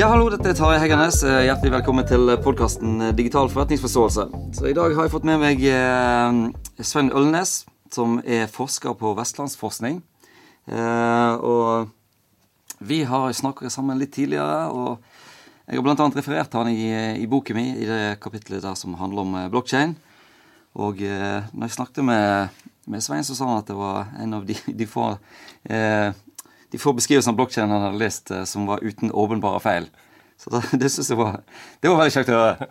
Ja, hallo, dette er Tarjei Heggernes. Eh, Hjertelig velkommen til podkasten Digital forretningsforståelse. Så I dag har jeg fått med meg Sven Ølnes, som er forsker på Vestlandsforskning. Eh, og vi har snakket sammen litt tidligere, og jeg har bl.a. referert han i, i boken min, i det kapitlet der som handler om blokkjein. Og når jeg snakket med, med, Svein, så sa han at det var en av de, de få eh, de få beskrivelsene av blokkjeden han hadde lest eh, som var uten åpenbare feil. Så det, det synes jeg var Det var veldig kjekt å høre.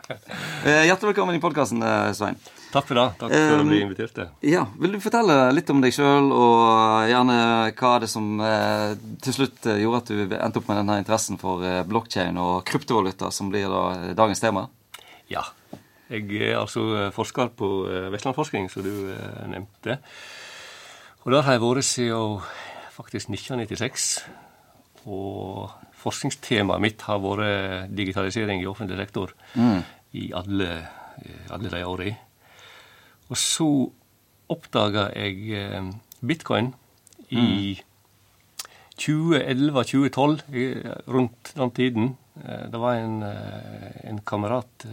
Eh, hjertelig velkommen i podkasten, eh, Svein. Takk for det. Takk for å bli invitert. til. Ja, Vil du fortelle litt om deg sjøl, og gjerne hva er det som eh, til slutt gjorde at du endte opp med denne interessen for eh, og kryptovaluta, som blir da dagens tema? Ja. Jeg er altså forsker på Vestlandforskning, som du nevnte. Og der har jeg vært siden faktisk 1996. Og forskningstemaet mitt har vært digitalisering i offentlig sektor mm. i alle, alle de åra. Og så oppdaga jeg eh, bitcoin i mm. 2011-2012, rundt den tiden. Eh, det var en, eh, en kamerat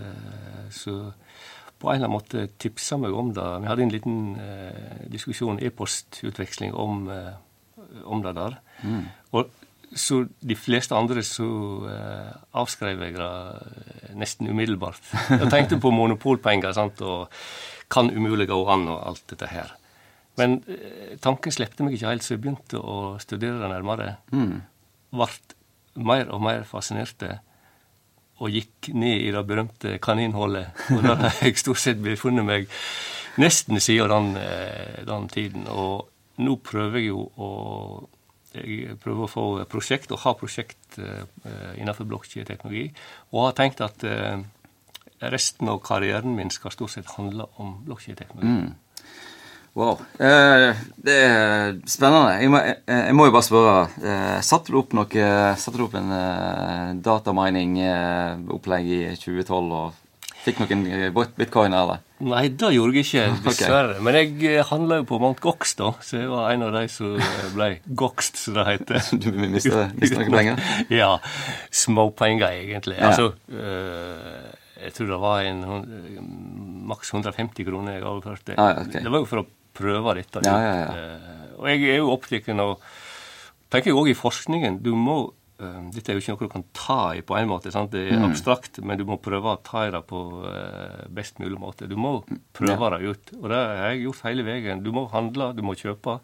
som på en eller annen måte tipsa meg om det. Vi hadde en liten diskusjon, e-postutveksling, om om det der. Mm. Og så de fleste andre så eh, avskrev jeg det eh, nesten umiddelbart. Jeg tenkte på monopolpenger sant, og kan umulig gå an og alt dette her. Men eh, tanken slepte meg ikke helt, så jeg begynte å studere det nærmere. Mm. Vart mer og mer fascinerte og gikk ned i det berømte kaninhullet. Og der har jeg stort sett befunnet meg nesten siden den, eh, den tiden. Og nå prøver jeg jo å jeg prøver å få prosjekt, og ha prosjekt uh, innenfor blokkjedeteknologi. Og har tenkt at uh, resten av karrieren min skal stort sett handle om blokkjedeteknologi. Mm. Wow. Eh, det er spennende. Jeg må, jeg, må, jo bare spørre. Eh, satte du opp noe Satte du opp en eh, datamining-opplegg i 2012 og Fikk noen bitcoiner, bitcoin, eller? Nei, det gjorde jeg ikke, dessverre. Okay. Men jeg eh, handla jo på Mount Gox, da, så jeg var en av de som eh, ble goxt, som det heter. du mista noen penger? ja. Småpenger, egentlig. Ja. Altså, øh, jeg tror det var en maks 150 kroner jeg overførte. Ah, okay. Det var jo for å prøve dette. Ja, ja. Og jeg er jo opptatt av Tenker jeg òg i forskningen. Du må dette er jo ikke noe du kan ta i på en måte. Sant? Det er mm. abstrakt, men du må prøve å ta i det på uh, best mulig måte. Du må prøve ja. det ut. Og det har jeg gjort hele veien. Du må handle, du må kjøpe.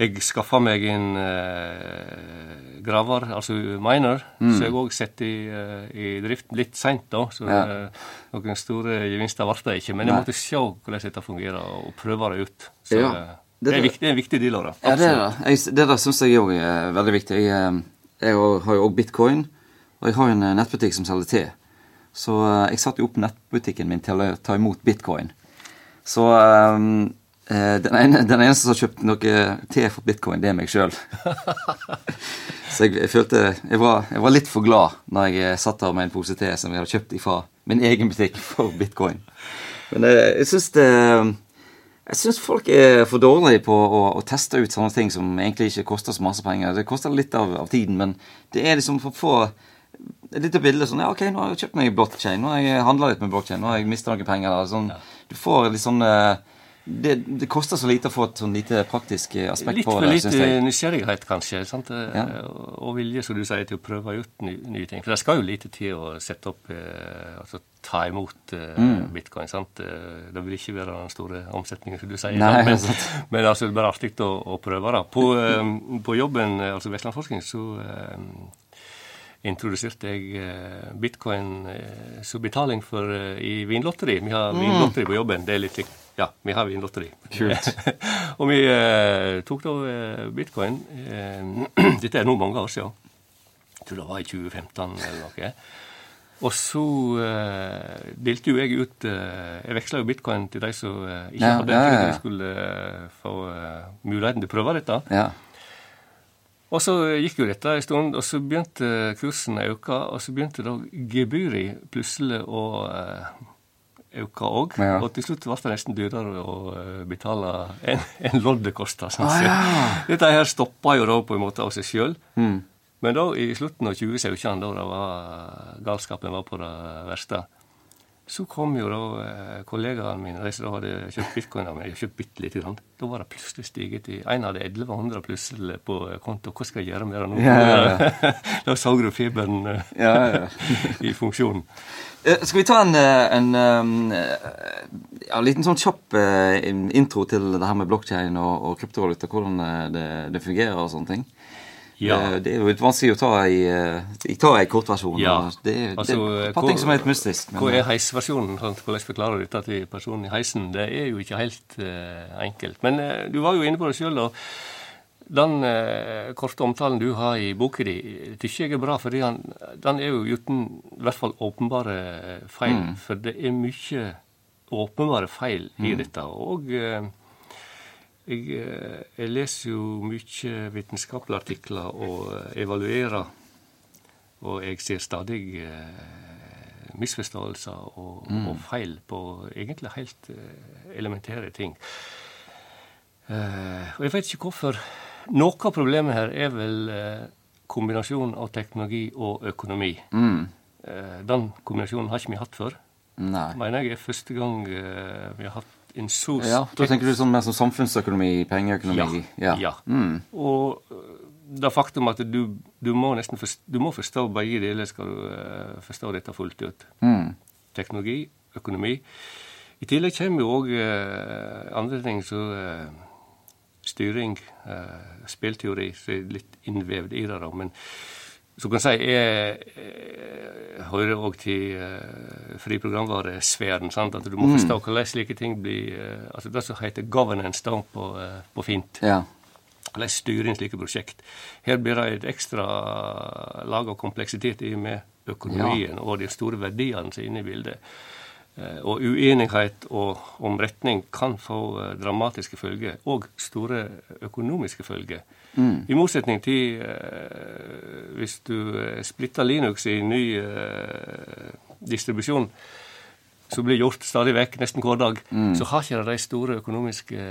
Jeg skaffa meg en uh, graver, altså miner, mm. så jeg òg setter i, uh, i, drift litt seint, da. Så ja. noen store gevinster ble det ikke. Men jeg måtte se hvordan dette fungerer, og prøve det ut. Så, ja. det, er viktig, en viktig deal av det. Ja, det, er det. Jeg, det syns jeg òg er veldig viktig. Jeg, jeg har jo òg bitcoin, og jeg har jo en eh, nettbutikk som selger te. Så eh, jeg satte jo opp nettbutikken min til å ta imot bitcoin. Så um, den, ene, den, eneste som har kjøpt noe te for bitcoin, det er meg sjøl. Så jeg, jeg, følte jeg var, jeg var, litt for glad når jeg satt der med en pose te som jeg hadde kjøpt fra min egen butikk for bitcoin. Men jeg syns det jeg syns folk er for dårlige på å, å, teste ut sånne ting som egentlig ikke koster så masse penger. Det koster litt av, av tiden, men det er liksom for få et lite bilde sånn Ja, OK, nå har jeg kjøpt meg blockchain, nå har jeg handla litt med blockchain, nå har jeg mista noen penger der. Sånn, Du får litt sånn det, det, koster så lite å få et sånn lite praktisk aspekt litt på det. Litt for lite nysgjerrighet, kanskje, sant? Ja. og vilje, som du sier, til å prøve ut nye, ny ting. For det skal jo lite til å sette opp eh, altså ta imot uh, mm. bitcoin. sant? Eh, det vil ikke være den store omsetningen, som du sier. Nei, men, men altså, det er bare artig å, å, prøve da. På, um, på jobben, altså Vestlandforskning, så um, introduserte jeg bitcoin som betaling for, i vinlotteri. Vi har mm. vinlotteri på jobben. Det er litt likt. Ja, vi har vinlotteri. Kult. og vi tok da bitcoin Dette er nå mange år siden. Jeg tror det var i 2015 eller noe. Og så uh, delte jo jeg ut uh, Jeg veksla jo bitcoin til de som uh, ikke ja, hadde ja, ja, ja. skulle få muligheten til å prøve dette. Ja. Og så gikk jo dette en stund, og så begynte kursen å øke. Og så begynte da gebyret plutselig å øke òg. Ja. Og til slutt ble det nesten dyrere å betale enn en loddet kosta. Sånn. Ah, ja. Dette her stoppa jo da på en måte av seg sjøl. Mm. Men da i slutten av 2017, da det var, galskapen var på det verste, så kom jo da eh, kollegaene mine, de som hadde kjøpt bitcoin av meg, kjøpt bitte lite grann. Da var det plutselig stiget til En hadde 1100 plutselig på konto. Hva skal jeg gjøre med det nå? Ja, ja, da så du feberen eh, Ja, ja. i funksjon. Eh, Skal vi ta en, eh, en, eh, en liten sånn kjapp eh, intro til det her med blokkjede og, og kryptovaluta? Hvordan eh, det, det fungerer og sånne ting? Ja. Eh, Det er jo litt vanskelig å ta i eh, tar ei kortversjon. Ja. Det, Det, er- Altså, det er et par ting som er litt mystisk. Hva er heisversjonen? sant? Hvordan forklarer dette til personen i heisen? Det er jo ikke helt uh, enkelt. Men uh, du var jo inne på det sjøl, og den eh, korte omtalen du har i boka di, syns jeg er bra, fordi han, den er jo uten i hvert fall åpenbare feil. For det er mye åpenbare feil i dette. Og eh, jeg, eh, jeg leser jo mye vitenskapelige artikler og eh, evaluerer. Og jeg ser stadig eh, misforståelser og, og feil på egentlig helt eh, elementære ting. Eh, og jeg vet ikke hvorfor. Noe av problemet her er vel eh, kombinasjonen av teknologi og økonomi. Mm. Eh, den kombinasjonen har ikke vi hatt før. Nei. Mener jeg er første gang vi har hatt så Ja, Da tenker du sånn mer som samfunnsøkonomi, pengeøkonomi? ja. ja. Mm. Og øh, det faktum at du, du må nesten forstå, du må forstå begge deler skal du uh, forstå dette fullt ut. Mm. Teknologi, økonomi. I tillegg kommer jo òg andre ting som uh, styring, spillteori, som er litt innvevd i det. da, Men så kan jeg si jeg, jeg hører òg til uh, fri programvaresfæren. sant, At du må forstå hvordan slike ting blir uh, altså Det som heter governance da, på, uh, på fint Ja. hvordan styre inn slike prosjekt. Her blir det et ekstra lag av kompleksitet i og med økonomien og de store verdiene som er inne i bildet. Eh, Og uenighet og, om retning kan få eh, dramatiske følger, og store økonomiske følger. I motsetning til eh, hvis du eh, splitter Linux i ny eh, distribusjon, som blir gjort stadig vekk, nesten hver dag, så har ikke det de store økonomiske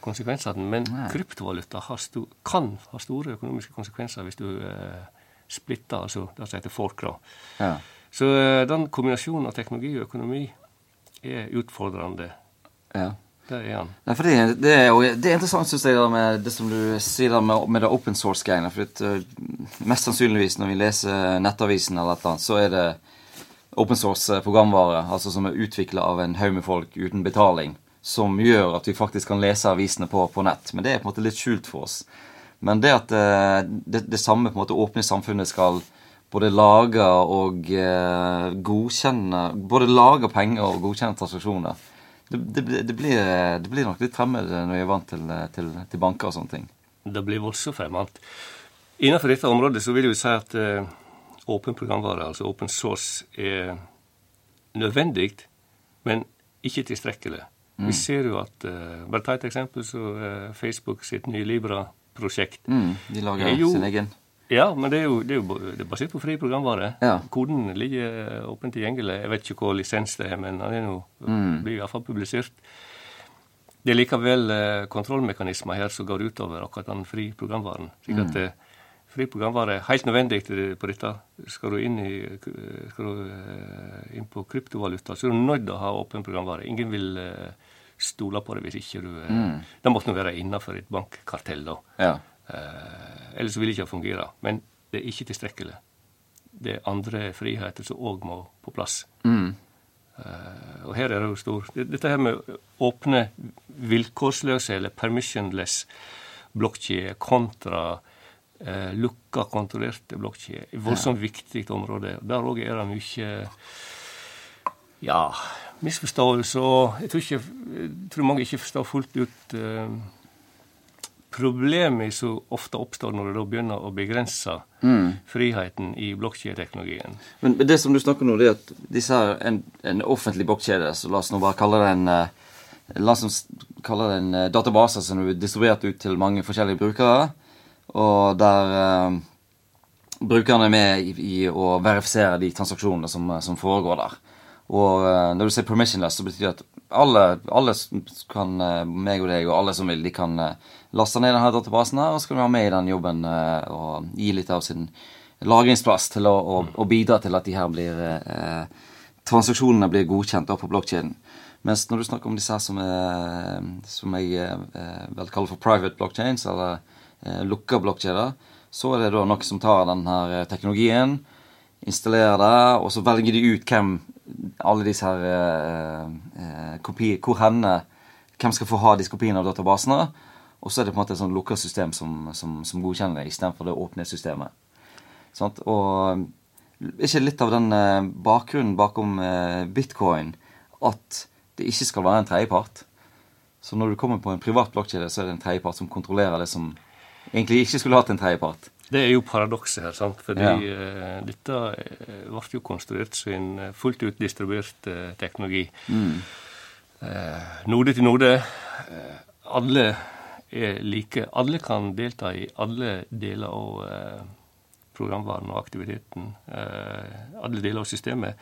konsekvensene. Men kryptovaluta har sto kan ha store økonomiske konsekvenser hvis du eh, splitter, altså det som heter fork. da. ja. Så eh, den kombinasjonen av teknologi og økonomi er utfordrende. ja. Det er han. Nei, det, det, er, det er interessant, synes jeg, med det som du sier med, med det open source-greiene. For at, uh, mest sannsynligvis når vi leser Nettavisen eller et eller annet, så er det open source programvare, altså som er utvikla av en haug med folk uten betaling, som gjør at vi faktisk kan lese avisene på, på nett. Men det er på en måte litt skjult for oss. Men det at det, det samme på en måte åpne samfunnet skal både lage og eh, godkjenne Både lage penger og godkjenne transaksjoner. Det, det, det, blir, det blir nok litt fremmed når jeg er vant til, til, til banker og sånne ting. Det blir voldsomt fremmed. Innenfor dette området så vil jeg jo si at eh, åpen programvare, altså open source, er nødvendig, men ikke tilstrekkelig. Vi ser jo at eh, Bare ta et eksempel, så eh, Facebook sitt nye Libra-prosjekt. Mm, de lager er jo- sin egen Ja, men det er jo, det er jo det er basert på fri programvare. Ja. Koden ligger åpen åpent tilgjengelig. Jeg vet ikke hva lisens det er, men den er jo, Mm. blir iallfall publisert. Det er likevel eh, kontrollmekanismer her som går utover akkurat den fri programvaren. slik at mm. fri programvare er helt nødvendig på dette. Skal du inn, i, eh, skal du, eh, inn på kryptovaluta, så er du nødt til å ha åpen programvare. Ingen vil eh, stole på det hvis ikke du mm. Det måtte nå være innafor et bankkartell, da. Ja. Eh, ellers vil det ikke fungere. Men det er ikke tilstrekkelig. Det er andre friheter som òg må på plass. Mm. Eh, og her er det jo stor Dette her med åpne, vilkårsløse eller permissionless blokkjeder kontra eh, lukka, kontrollerte blokkjeder, er et voldsomt viktig område. Der òg er det mye ja, misforståelse, og jeg tror, ikke, jeg tror mange ikke forstår fullt ut eh, problemet som ofte oppstår når det da begynner å begrense friheten i blokkjedeteknologien. Men det som du snakker om nå, det er at disse her, en, en offentlig blokkjede, så la oss nå bare kalle det en eh, La oss kalle det en eh, database som er distribuert ut til mange forskjellige brukere, og der eh, brukerne er med i, i å verifisere de transaksjonene som, som foregår der. Og eh, når du sier permissionless, så betyr det at alle, alle kan, meg og deg og alle som vil, de kan laste ned denne databasen her, og så kan vi være med i den jobben og gi litt av sin lagringsplass til å, å, å bidra til at de her blir eh, transaksjonene blir godkjent på blokkjeden. Mens når du snakker om disse her som, er, som jeg eh, vel kaller for private blockchains, eller eh, lukka blokkjeder, så er det da noen som tar denne eh, teknologien, installerer det, og så velger de ut hvem alle disse her eh, kopier Hvor henne Hvem skal få ha disse kopiene av databasene. Og så er det på en måte et sånn lukka system som, som, som godkjenner det, istedenfor det åpne systemet. Sånt? Og ikke litt av den eh, bakgrunnen bakom eh, bitcoin at det ikke skal være en tredjepart? Så når du kommer på en privat blokkjede, så er det en tredjepart som kontrollerer det som egentlig ikke skulle hatt en tredjepart. Det er jo paradokset her, sant? fordi ja. uh, dette ble jo konstruert som en fullt ut distribuert uh, teknologi. Mm. Uh, node til node. alle er like. Alle kan delta i alle deler av programvaren og aktiviteten. Eh, alle deler av systemet.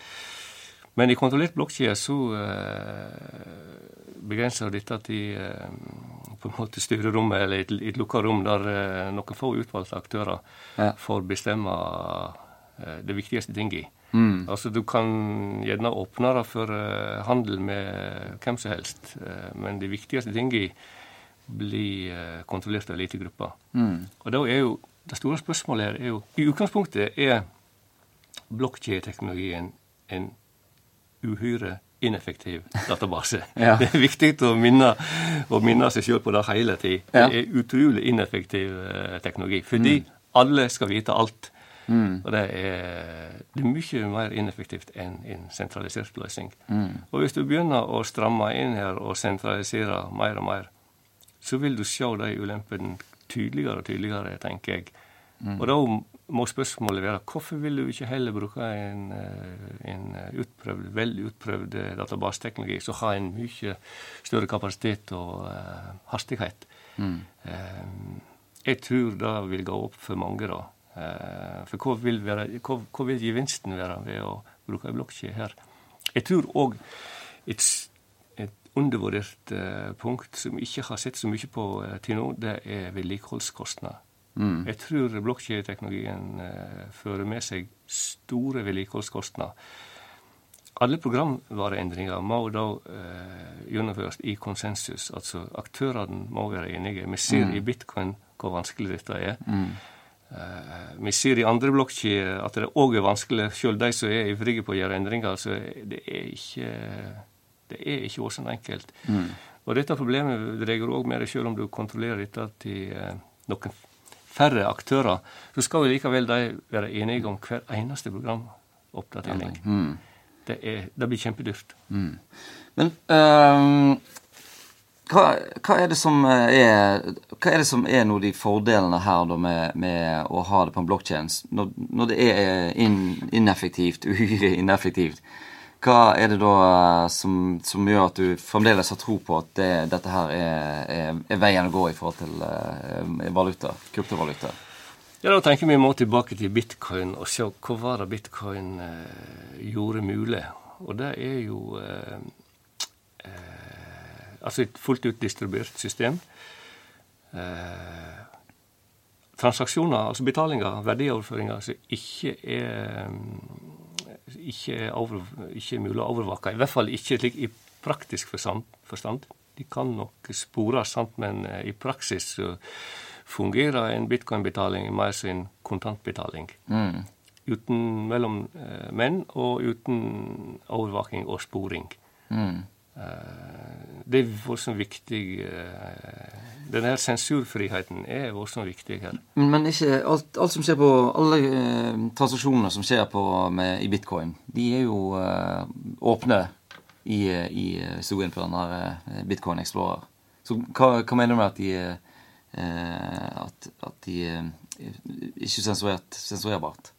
Men i kontrollert blokkjede så eh, begrenser dette til eh, på en måte styrerommet, eller et, et lukka rom der noen få utvalgte aktører ja. får bestemme det viktigste tinget. Mm. Altså Du kan gjerne åpne det for handel med hvem som helst, men de viktigste tingene blir kontrollert av lite grupper. Mm. Og da er jo det store spørsmålet her er jo I utgangspunktet er blokkjedeteknologien en uhyre ineffektiv database. ja. Det er viktig å minne, å minne seg sjøl på det hele tida. Ja. Det er utrolig ineffektiv uh, teknologi. Fordi mm. alle skal vite alt. Mm. Og det er, det er, mye mer ineffektivt enn en sentralisert løsning. Mm. Og hvis du begynner å stramme inn her og sentralisere mer og mer, så vil du se de ulempene tydeligere og tydeligere, tenker jeg. Mm. Og da må spørsmålet være hvorfor vil du ikke heller bruke en, eh, en utprøvd, veldig utprøvd eh, databaseteknologi som har en mye større kapasitet og uh, hastighet? Mm. Uh, jeg tror det vil gå opp for mange, da. Uh, for hva vil, være, hva, hva vil, gevinsten være ved å bruke en blokkje her? Jeg tror òg et, et, undervurdert punkt som vi ikke har sett så mye på til nå, det er vedlikeholdskostnader. Mm. Jeg tror blokkjedeteknologien eh, fører med seg store vedlikeholdskostnader. Alle programvareendringer må da eh, gjennomføres i konsensus. Altså aktørene må være enige. Vi ser mm. i bitcoin hvor vanskelig dette er. Mm. Eh, vi ser i andre blokkjeder at det òg er vanskelig, selv de som er ivrige på å gjøre endringer. så Det er ikke det er ikke også enkelt. Mm. Og dette problemet dreier òg med deg selv om du kontrollerer dette til uh, noen færre aktører, så skal jo likevel de være enige om hver eneste programoppdatering. Mm. Det, er, det, blir kjempedyrt. Mm. Men um, hva, hva, er det som er hva er det som er noe de fordelene her da, med, med, å ha det på en blokkjede, når, når, det er in, ineffektivt, uhyre ineffektivt? Hva er det da eh, som, som, gjør at du fremdeles har tro på at det, dette her er, er, er, veien å gå i forhold til uh, valuta, kryptovaluta? Ja, Da tenker vi må tilbake til bitcoin og se hva var det bitcoin uh, gjorde mulig. Og det er jo uh, altså et fullt ut distribuert system. transaksjoner, altså betalinger, verdioverføringer, som ikke er um, ikke er, over, ikke mulig å overvåke. I hvert fall ikke slik i praktisk forstand. De kan nok spores, men eh, i praksis fungerer en bitcoin-betaling mer som en kontantbetaling. Mm. Uten mellom eh, menn og uten overvåking og sporing. Mm. Eh, det er voldsomt viktig Denne her sensurfriheten er voldsomt viktig her. Men ikke alt, alt som skjer på Alle eh, transaksjoner som skjer på, med, i bitcoin, de er jo eh, åpne i, i historien på denne bitcoin Explorer. Så hva, hva mener du med at de, eh, at, at de ikke sensurert, sensurerbart?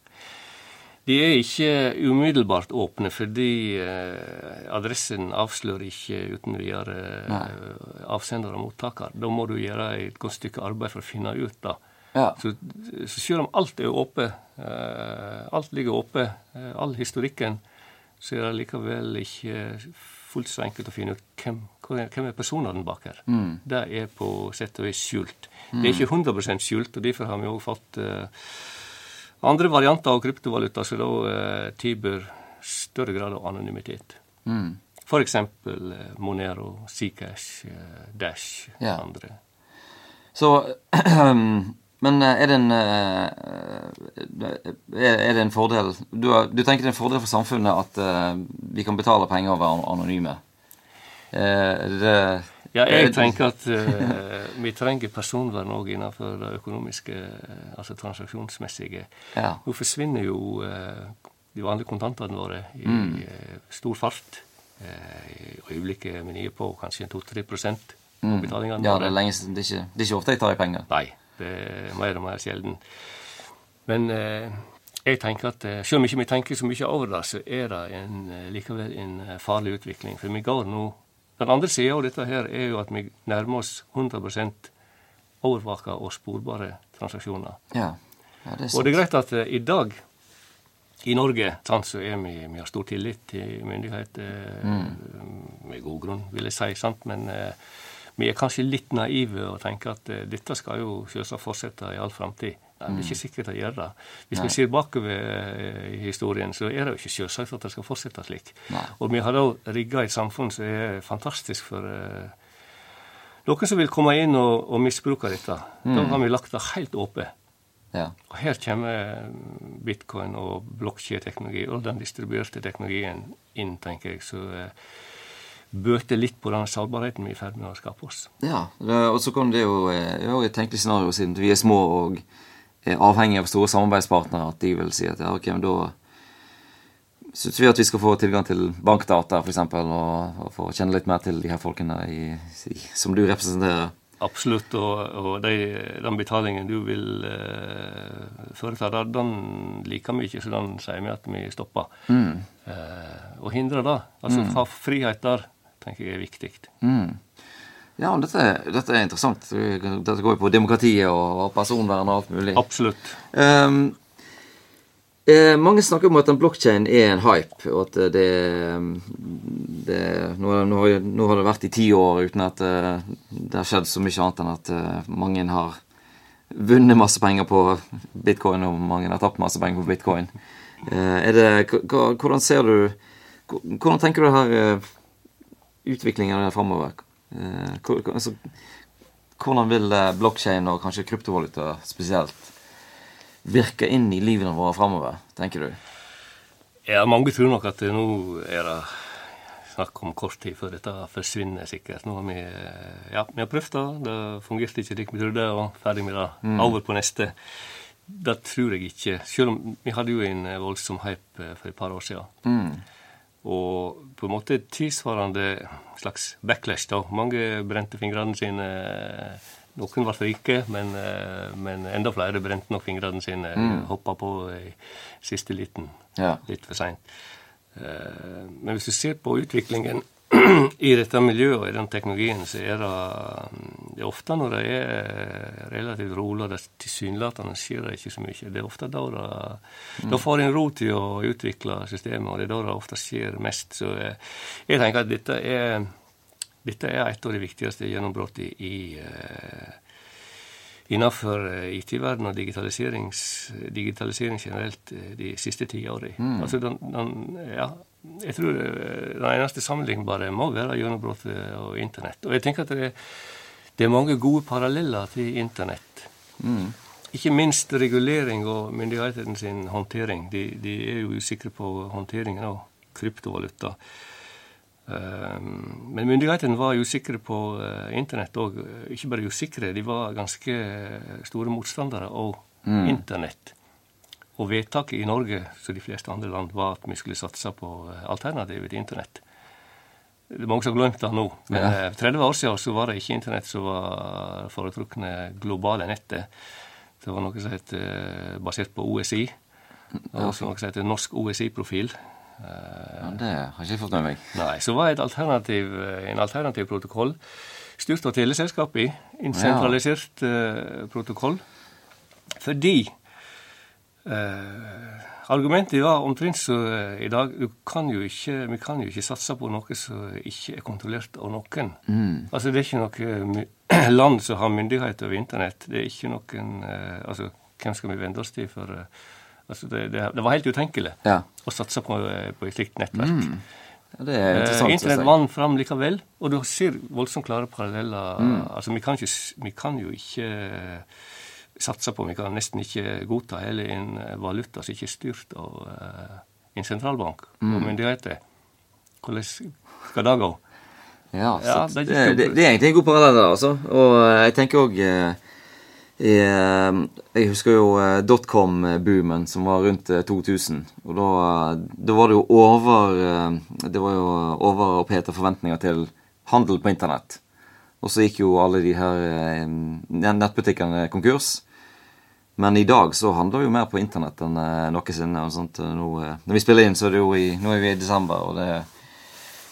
De er ikke umiddelbart åpne, fordi eh, adressen avslører ikke uten videre eh, avsender og mottaker. Da må du gjøre et godt stykke arbeid for å finne ut det. Ja. Så, så, selv om alt er åpent, eh, alt ligger åpent, eh, all historikken, så er det likevel ikke fullt så enkelt å finne ut hvem, hvem er personene bak her. Mm. Det er på sett og vis skjult. Det er ikke 100% skjult, og derfor har vi òg fått uh, andre varianter av kryptovaluta som da uh, tilbyr større grad av anonymitet. Mm. F.eks. Uh, Monero, Zcash, uh, Dash, Ja. andre. Så Men er det en Er det en fordel Du, du tenker det er en fordel for samfunnet at eh, vi kan betale penger og være anonyme? Eh, Er det Ja, jeg tenker at uh, vi trenger personvern òg innenfor det økonomiske, eh, altså transaksjonsmessige. Ja. Nå forsvinner jo uh, de vanlige kontantene våre i Mm. uh, stor fart. Eh, I øyeblikket vi er på kanskje 2-3 på Mm. betalingene Ja, det er, lenge, siden- det, er ikke, det er ikke ofte jeg tar i penger. Nei, det er mer og mer sjelden. Men eh, jeg tenker at eh, selv om ikke vi tenker så mye over det, så er det en, eh, likevel en eh, farlig utvikling. For vi går nå Den andre sida av dette her er jo at vi nærmer oss 100 overvaka og sporbare transaksjoner. Ja, ja det er Og det er greit at eh, i dag i Norge sant, så er vi, vi har stor tillit til myndigheter, med god grunn, vil jeg si. sant, Men eh, vi er kanskje litt naive og tenker at eh, dette skal jo selvsagt fortsette i all framtid. Det er ikke sikkert det gjør det. Hvis Nei. vi ser bakover eh, i historien, så er det jo ikke selvsagt at det skal fortsette slik. Nei. Og vi har da rigga et samfunn som er fantastisk for eh, noen som vil komme inn og, og misbruke dette. Da har vi lagt det helt åpent. Ja. Og her kommer bitcoin og blokkjedeteknologi og den distribuerte teknologien inn, tenker jeg, så eh, bøter litt på den sårbarheten vi er i ferd med å skape oss. Ja, og så kan det jo eh, det er jo et tenkelig scenario siden vi er små og er avhengige av store samarbeidspartnere, at de vil si at ja, ok, men da syns vi at vi skal få tilgang til bankdata, f.eks., og, og få kjenne litt mer til de her folkene i, i, som du representerer. Absolutt. Og, og de, den betalingen du vil eh, foreta, den liker vi ikke, så den sier vi at vi stopper. Eh, og hindrer det. Altså ha frihet der, tenker jeg er viktig. Mm. Ja, men dette, dette er interessant. Dette går jo på demokratiet og, personvern og alt mulig. Absolutt. Um, eh, mange snakker om at en blokkjede er en hype, og at det, det nå, nå, har, nå har det vært i ti år uten at eh, det har skjedd så mye annet enn at eh, mange har vunnet masse penger på bitcoin, og mange har tapt masse penger på bitcoin. Eh, det, hvordan ser du Hvordan tenker du det her utviklingen det framover? Eh, altså, hvordan vil eh, blokkjede og kanskje kryptovaluta spesielt virke inn i livene våre framover, tenker du? Ja, mange tror nok at det nå er det snakk om kort tid før dette forsvinner sikkert. Nå har vi, eh, ja, vi har prøvd det, det fungerte ikke slik vi trodde, og ferdig med det. Over på neste. Det tror jeg ikke. Selv om vi hadde jo en voldsom hype for et par år siden. Mm. Og på en måte tilsvarende slags backlash, da. Mange brente fingrene sine. Noen ble rike, men, eh, men enda flere brente nok fingrene sine. Hoppa på i siste liten. Ja. Litt for seint. Men hvis du ser på utviklingen i dette miljøet og i den teknologien, så er det, det er ofte når det er relativt rolig og det tilsynelatende skjer det ikke så mye. Det er ofte da det Da får en ro til å utvikle systemet, og det er da det ofte skjer mest. Så eh, jeg tenker at dette er, dette er et av de viktigste gjennombruddene i, i innenfor eh, IT-verden og digitalisering generelt eh, de siste ti årene. Altså den, den, ja, jeg tror eh, den eneste sammenlignbare må være gjennombruddet og Internett. Og jeg tenker at det, det er mange gode paralleller til Internett. Mm. Ikke minst regulering og myndighetene sin håndtering. De, de er jo usikre på håndteringen av kryptovaluta. Um, Men myndighetene var usikre på uh, Internett òg. Ikke bare usikre, de var ganske store motstandere av Internett. Og vedtaket i Norge, som de fleste andre land, var at vi skulle satse på uh, alternativet til Internett. Det er mange som har glemt det nå. Men Ja. uh, 30 år siden så var det ikke Internett som var foretrukne globale nettet. Det var noe som het uh, basert på OSI. Og også noe som heter Norsk OSI-profil. Ja, det har ikke jeg fått med meg. Nei, så var et alternativ, eh, en alternativ protokoll styrt av teleselskapet, en sentralisert ja. protokoll, fordi Eh, argumentet var omtrent så eh, i dag kan ikke, Vi kan jo ikke satse på noe som ikke er kontrollert av noen. Mm. Altså Det er ikke noe land som har myndighet over Internett. Det er ikke noen eh, altså Hvem skal vi vende oss til for eh, altså det, det, det, var helt utenkelig ja. å satse på, eh, på et slikt nettverk. Mm. Ja, det er interessant. Eh, Internett vant fram likevel, og du ser voldsomt klare paralleller. Mm. Altså, vi kan, ikke, vi kan, jo ikke eh, satse på, vi kan nesten ikke godta hele en eh, valuta som ikke er styrt av uh, en sentralbank mm. og myndigheter. Hvordan skal det gå? Ja, ja det, det, det, det, er egentlig en god parallell der, altså. Og jeg tenker òg Eh, jeg husker jo eh, dotcom-boomen som var rundt 2000. Eh, og da, da, var det jo over Det var jo overopphetede forventninger til handel på internett. Og så gikk jo alle de her nettbutikkene konkurs. Men i dag så handler det jo mer på internett enn noensinne. Nå, når vi spiller inn, så er det jo i, nå er vi i desember, og det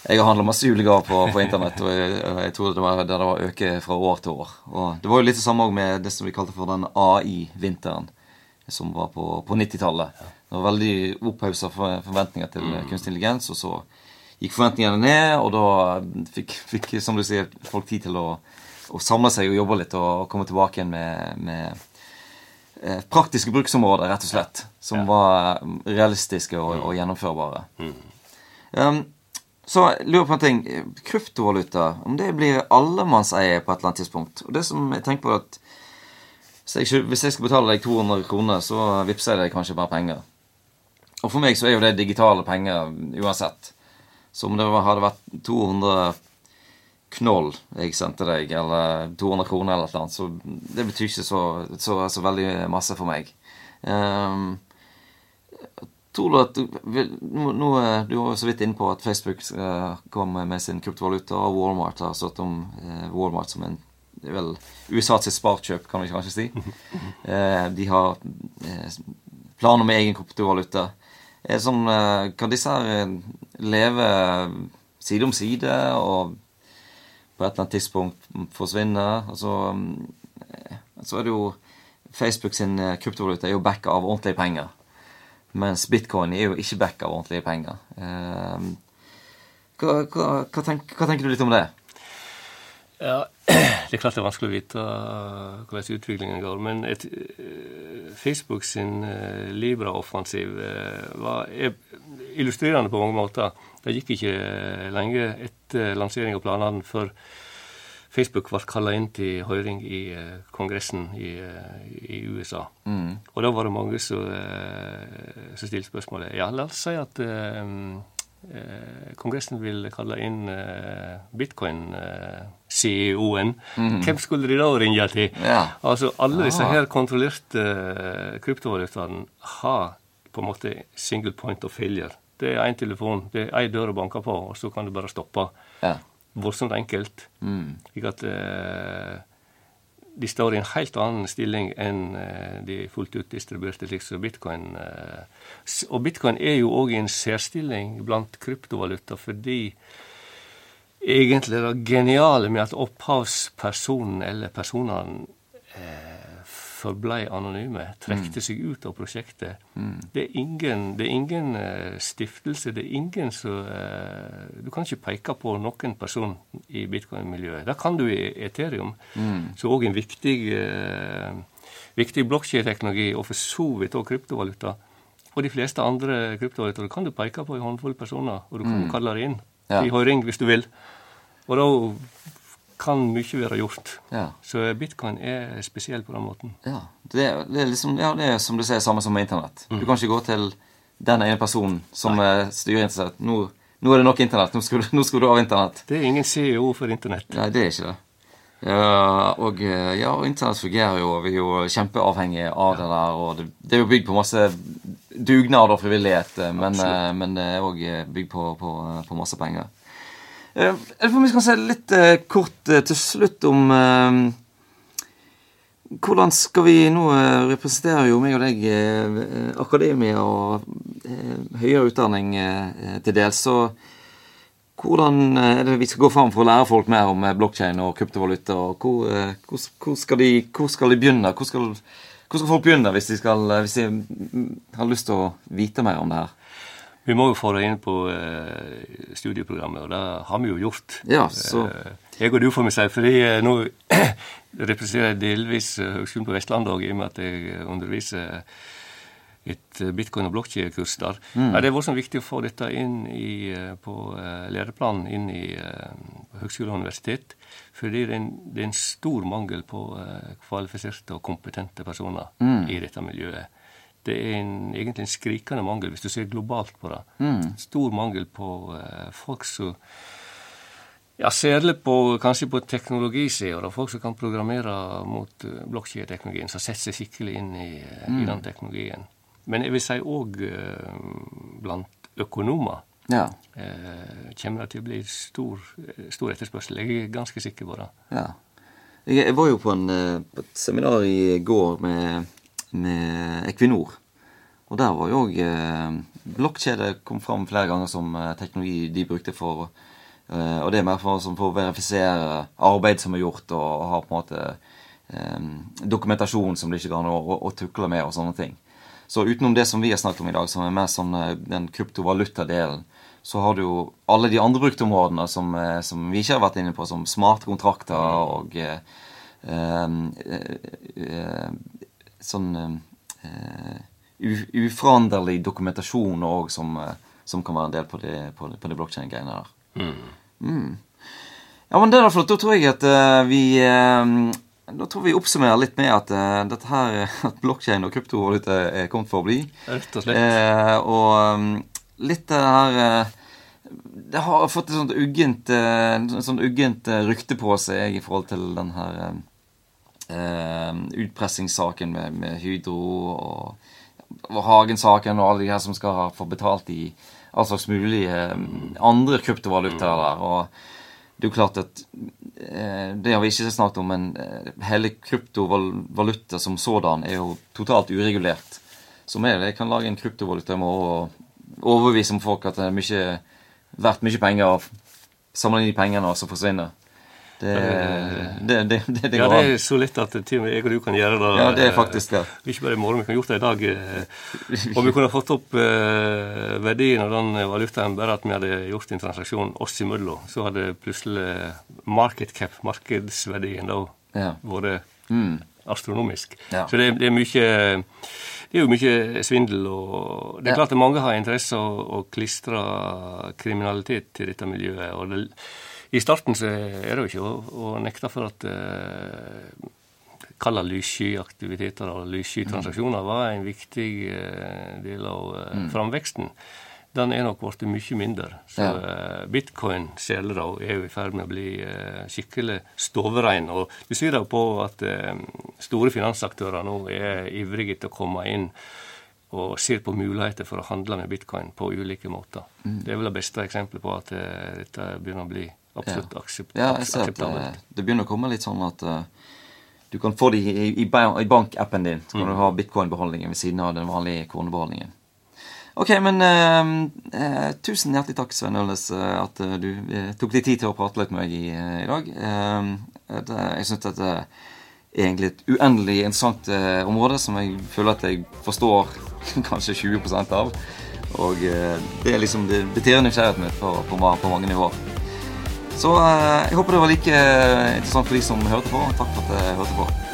jeg har handla masse julegaver på, på, internett, og jeg, jeg tror det var, det var øke fra år til år. Og Det var jo litt det samme med det som vi kalte for den AI-vinteren, som var på, på 90-tallet. Det var veldig opphausa forventninger til mm. kunstig intelligens, og så gikk forventningene ned, og da fikk, fikk som du sier, folk tid til å, å, samle seg og jobbe litt og komme tilbake igjen med, med eh, praktiske bruksområder, rett og slett, som ja. var realistiske og, og gjennomførbare. Mm. Um, så jeg lurer på en ting. Kryptovaluta, om det blir allemannseie på et eller annet tidspunkt. Og det som jeg tenker på at hvis jeg, hvis jeg skal betale deg 200 kroner, så vippser jeg deg kanskje bare penger. Og for meg så er jo det digitale penger uansett. Så om det hadde vært 200 knoll jeg sendte deg, eller 200 kroner eller noe, så det betyr ikke så, så, så veldig masse for meg. Um, Tror du at nå, nå, Du var så vidt inne på at Facebook uh, kom med sin kryptovaluta, og Walmart har stått om uh, Walmart som en vel USA sitt sparkjøp, kan vi kanskje si. Uh, de har planer med egen kryptovaluta. Er sånn, kan disse her leve side om side og på et eller annet tidspunkt forsvinne? Og så er det jo Facebook sin kryptovaluta er jo backa av ordentlige penger. Mens bitcoin er jo ikke backa av ordentlige penger. Ehm, hva, hva, hva, tenker, hva, tenker du litt om det? Ja, Det er klart det er vanskelig å vite hvordan utviklingen går. Men et, eh, Facebook sin Libra-offensiv var illustrerende på mange måter. Det gikk ikke lenge etter lansering av planene før Facebook ble kalla inn til høring i uh, Kongressen i, uh, i USA. Mm. Og da var det mange som, som stilte spørsmålet Ja, la oss si at Kongressen vil kalle inn bitcoin-CEO-en. Mm. Hvem skulle de da ringe til? Ja. Altså, Alle disse her kontrollerte kryptovalutaene har på en måte single point of failure. Det er én telefon, det er én dør å banke på, og så kan du bare stoppe. Ja voldsomt enkelt. Mm. At eh, de står i en helt annen stilling enn eh, de fullt ut distribuerte slik som bitcoin. Eh. Og bitcoin er jo òg i en særstilling blant kryptovaluta fordi egentlig det geniale med at opphavspersonen eller personene forblei anonyme, trekte mm. seg ut av prosjektet. Mm. Det, er ingen, det er ingen uh, stiftelse, det er ingen som uh, Du kan ikke peke på noen person i bitcoin-miljøet. Det kan du i Ethereum, mm. som òg er en viktig, uh, viktig blokkjedeteknologi, og for så vidt òg kryptovaluta. Og de fleste andre kryptovalutaer kan du peke på en håndfull personer, og du kan mm. kalle det inn ja. i høring hvis du vil. Og da kan mye være gjort. Ja. Så bitcoin er spesiell på den måten. Ja, det det er liksom, ja, det er som du sier, samme som med internett. Mm. Du kan ikke gå til den ene personen som Nei. styrer internett. Nå, nå, er det nok internett. Nå skal, nå skal, du, av internett. Det er ingen CEO for internett. Nei, det er ikke det. Ja, og ja, internett fungerer jo, vi er jo kjempeavhengige av det der. og Det, det er jo bygd på masse dugnad og frivillighet, men, men det er òg bygd på, på, på masse penger. Eh, jeg får vi skal se litt eh, kort eh, til slutt om hvordan skal vi Nå representerer jo meg og deg akademia og høyere utdanning til dels. Så hvordan er det vi skal gå fram for å lære folk mer om blokkjede og kryptovaluta? og hvor, hvor, skal de, hvor, skal de, begynne? Hvor skal, skal folk begynne hvis de, skal, hvis de har lyst til å vite mer om det her? Vi må jo få det inn på eh, studieprogrammet, og det har vi jo gjort. Ja, så... Eh, jeg og du, får vi si, fordi eh, nå representerer jeg delvis eh, Høgskolen på Vestlandet òg, i og med at jeg underviser et eh, bitcoin- og blokkjedekurs der. Mm. Ja, det er vært viktig å få dette inn i, eh, på uh, læreplanen inn i uh, høgskole og universitet. Fordi det er, en, det er en stor mangel på uh, kvalifiserte og kompetente personer mm. i dette miljøet. Det er en, egentlig en skrikende mangel, hvis du ser globalt på det. Mm. Stor mangel på folk som ja, Særlig på, kanskje på teknologisida. Folk som kan programmere mot blokkjedeteknologien, som setter seg skikkelig inn i, mm. i den teknologien. Men jeg vil si òg eh, blant økonomer ja. eh, kommer det til å bli stor, stor, etterspørsel. Jeg er ganske sikker på det. Ja. Jeg, jeg var jo på, en, eh, på, et seminar i går med, med Equinor. Og der var jo òg eh, Blokkjede kom fram flere ganger som eh, teknologi de brukte for eh, Og det er mer for, for, å verifisere arbeid som er gjort, og, ha på en måte dokumentasjon som det ikke går an å, å, tukle med, og sånne ting. Så utenom det som vi har snakket om i dag, som er mer sånn den kryptovaluta-delen, så har du jo alle de andre bruktområdene som, som, vi ikke har vært inne på, som smarte kontrakter og eh, eh, sånn uh, uforanderlig dokumentasjon òg, som, som, kan være en del på de, på de, på de blokkjede-greiene der. Mm. Mm. Ja, men det er flott. Da tror jeg at uh, vi uh, da tror vi oppsummerer litt med at uh, dette her, at blokkjede og kryptovaluta er kommet for å bli. Rett og slett. Uh, og um, litt det her uh, Det har fått et sånt uggent, uh, sånt uggent rykte på seg i forhold til den her utpressingssaken med, med, Hydro og, og Hagen-saken og alle de her som skal få betalt i all slags mulige andre kryptovalutaer der. og det er jo klart at eh, Det har vi ikke snakket om, men eh, hele kryptovaluta som sådan er jo totalt uregulert. Som er det Jeg kan lage en kryptovaluta i morgen og overbevise om folk at det er mye, verdt mye penger, samle inn de pengene, og så forsvinne. Det, det, det, det, ja, det er så lett at til og med jeg og du kan gjøre det. Ja, det er faktisk det. Ikke bare i morgen, vi kan gjort det i dag. Eh, og vi kunne fått opp eh, verdien av den valutaen bare at vi hadde gjort en transaksjon oss imellom. Så hadde plutselig market cap, markedsverdien, da ja. vært mm. astronomisk. Ja. Så det, er mye det er jo mye svindel, og det er klart at mange har interesse av å klistre kriminalitet til dette miljøet. og det i starten så er det jo ikke å, å nekte for at eh, Kalla lysskyaktiviteter og lysskytransaksjoner var en viktig eh, del av eh, mm. framveksten. Den er nok blitt mye mindre. Så ja. eh, bitcoin særlig er jo i ferd med å bli eh, skikkelig stoverein. Og du ser da på at eh, store finansaktører nå er ivrige til å komme inn og ser på muligheter for å handle med bitcoin på ulike måter. Mm. Det er vel det beste eksempelet på at dette begynner å bli absolutt aksept, ja, jeg ser at det, det, begynner å komme litt sånn at uh, du kan få det i, i, i bankappen din. Så kan mm. du ha bitcoin-beholdningen ved siden av den vanlige kronebeholdningen. Ok, men uh, uh, tusen hjertelig takk, Svein Ølnes, at du tok deg tid til å prate litt med meg i, i dag. Det, jeg syns dette er egentlig et uendelig interessant område som jeg føler at jeg forstår kanskje 20% av. Og det er liksom det betyr nysgjerrigheten min på, på, på mange nivåer. Så eh, jeg håper det var like eh, interessant for de som hørte på. Takk for at dere hørte på.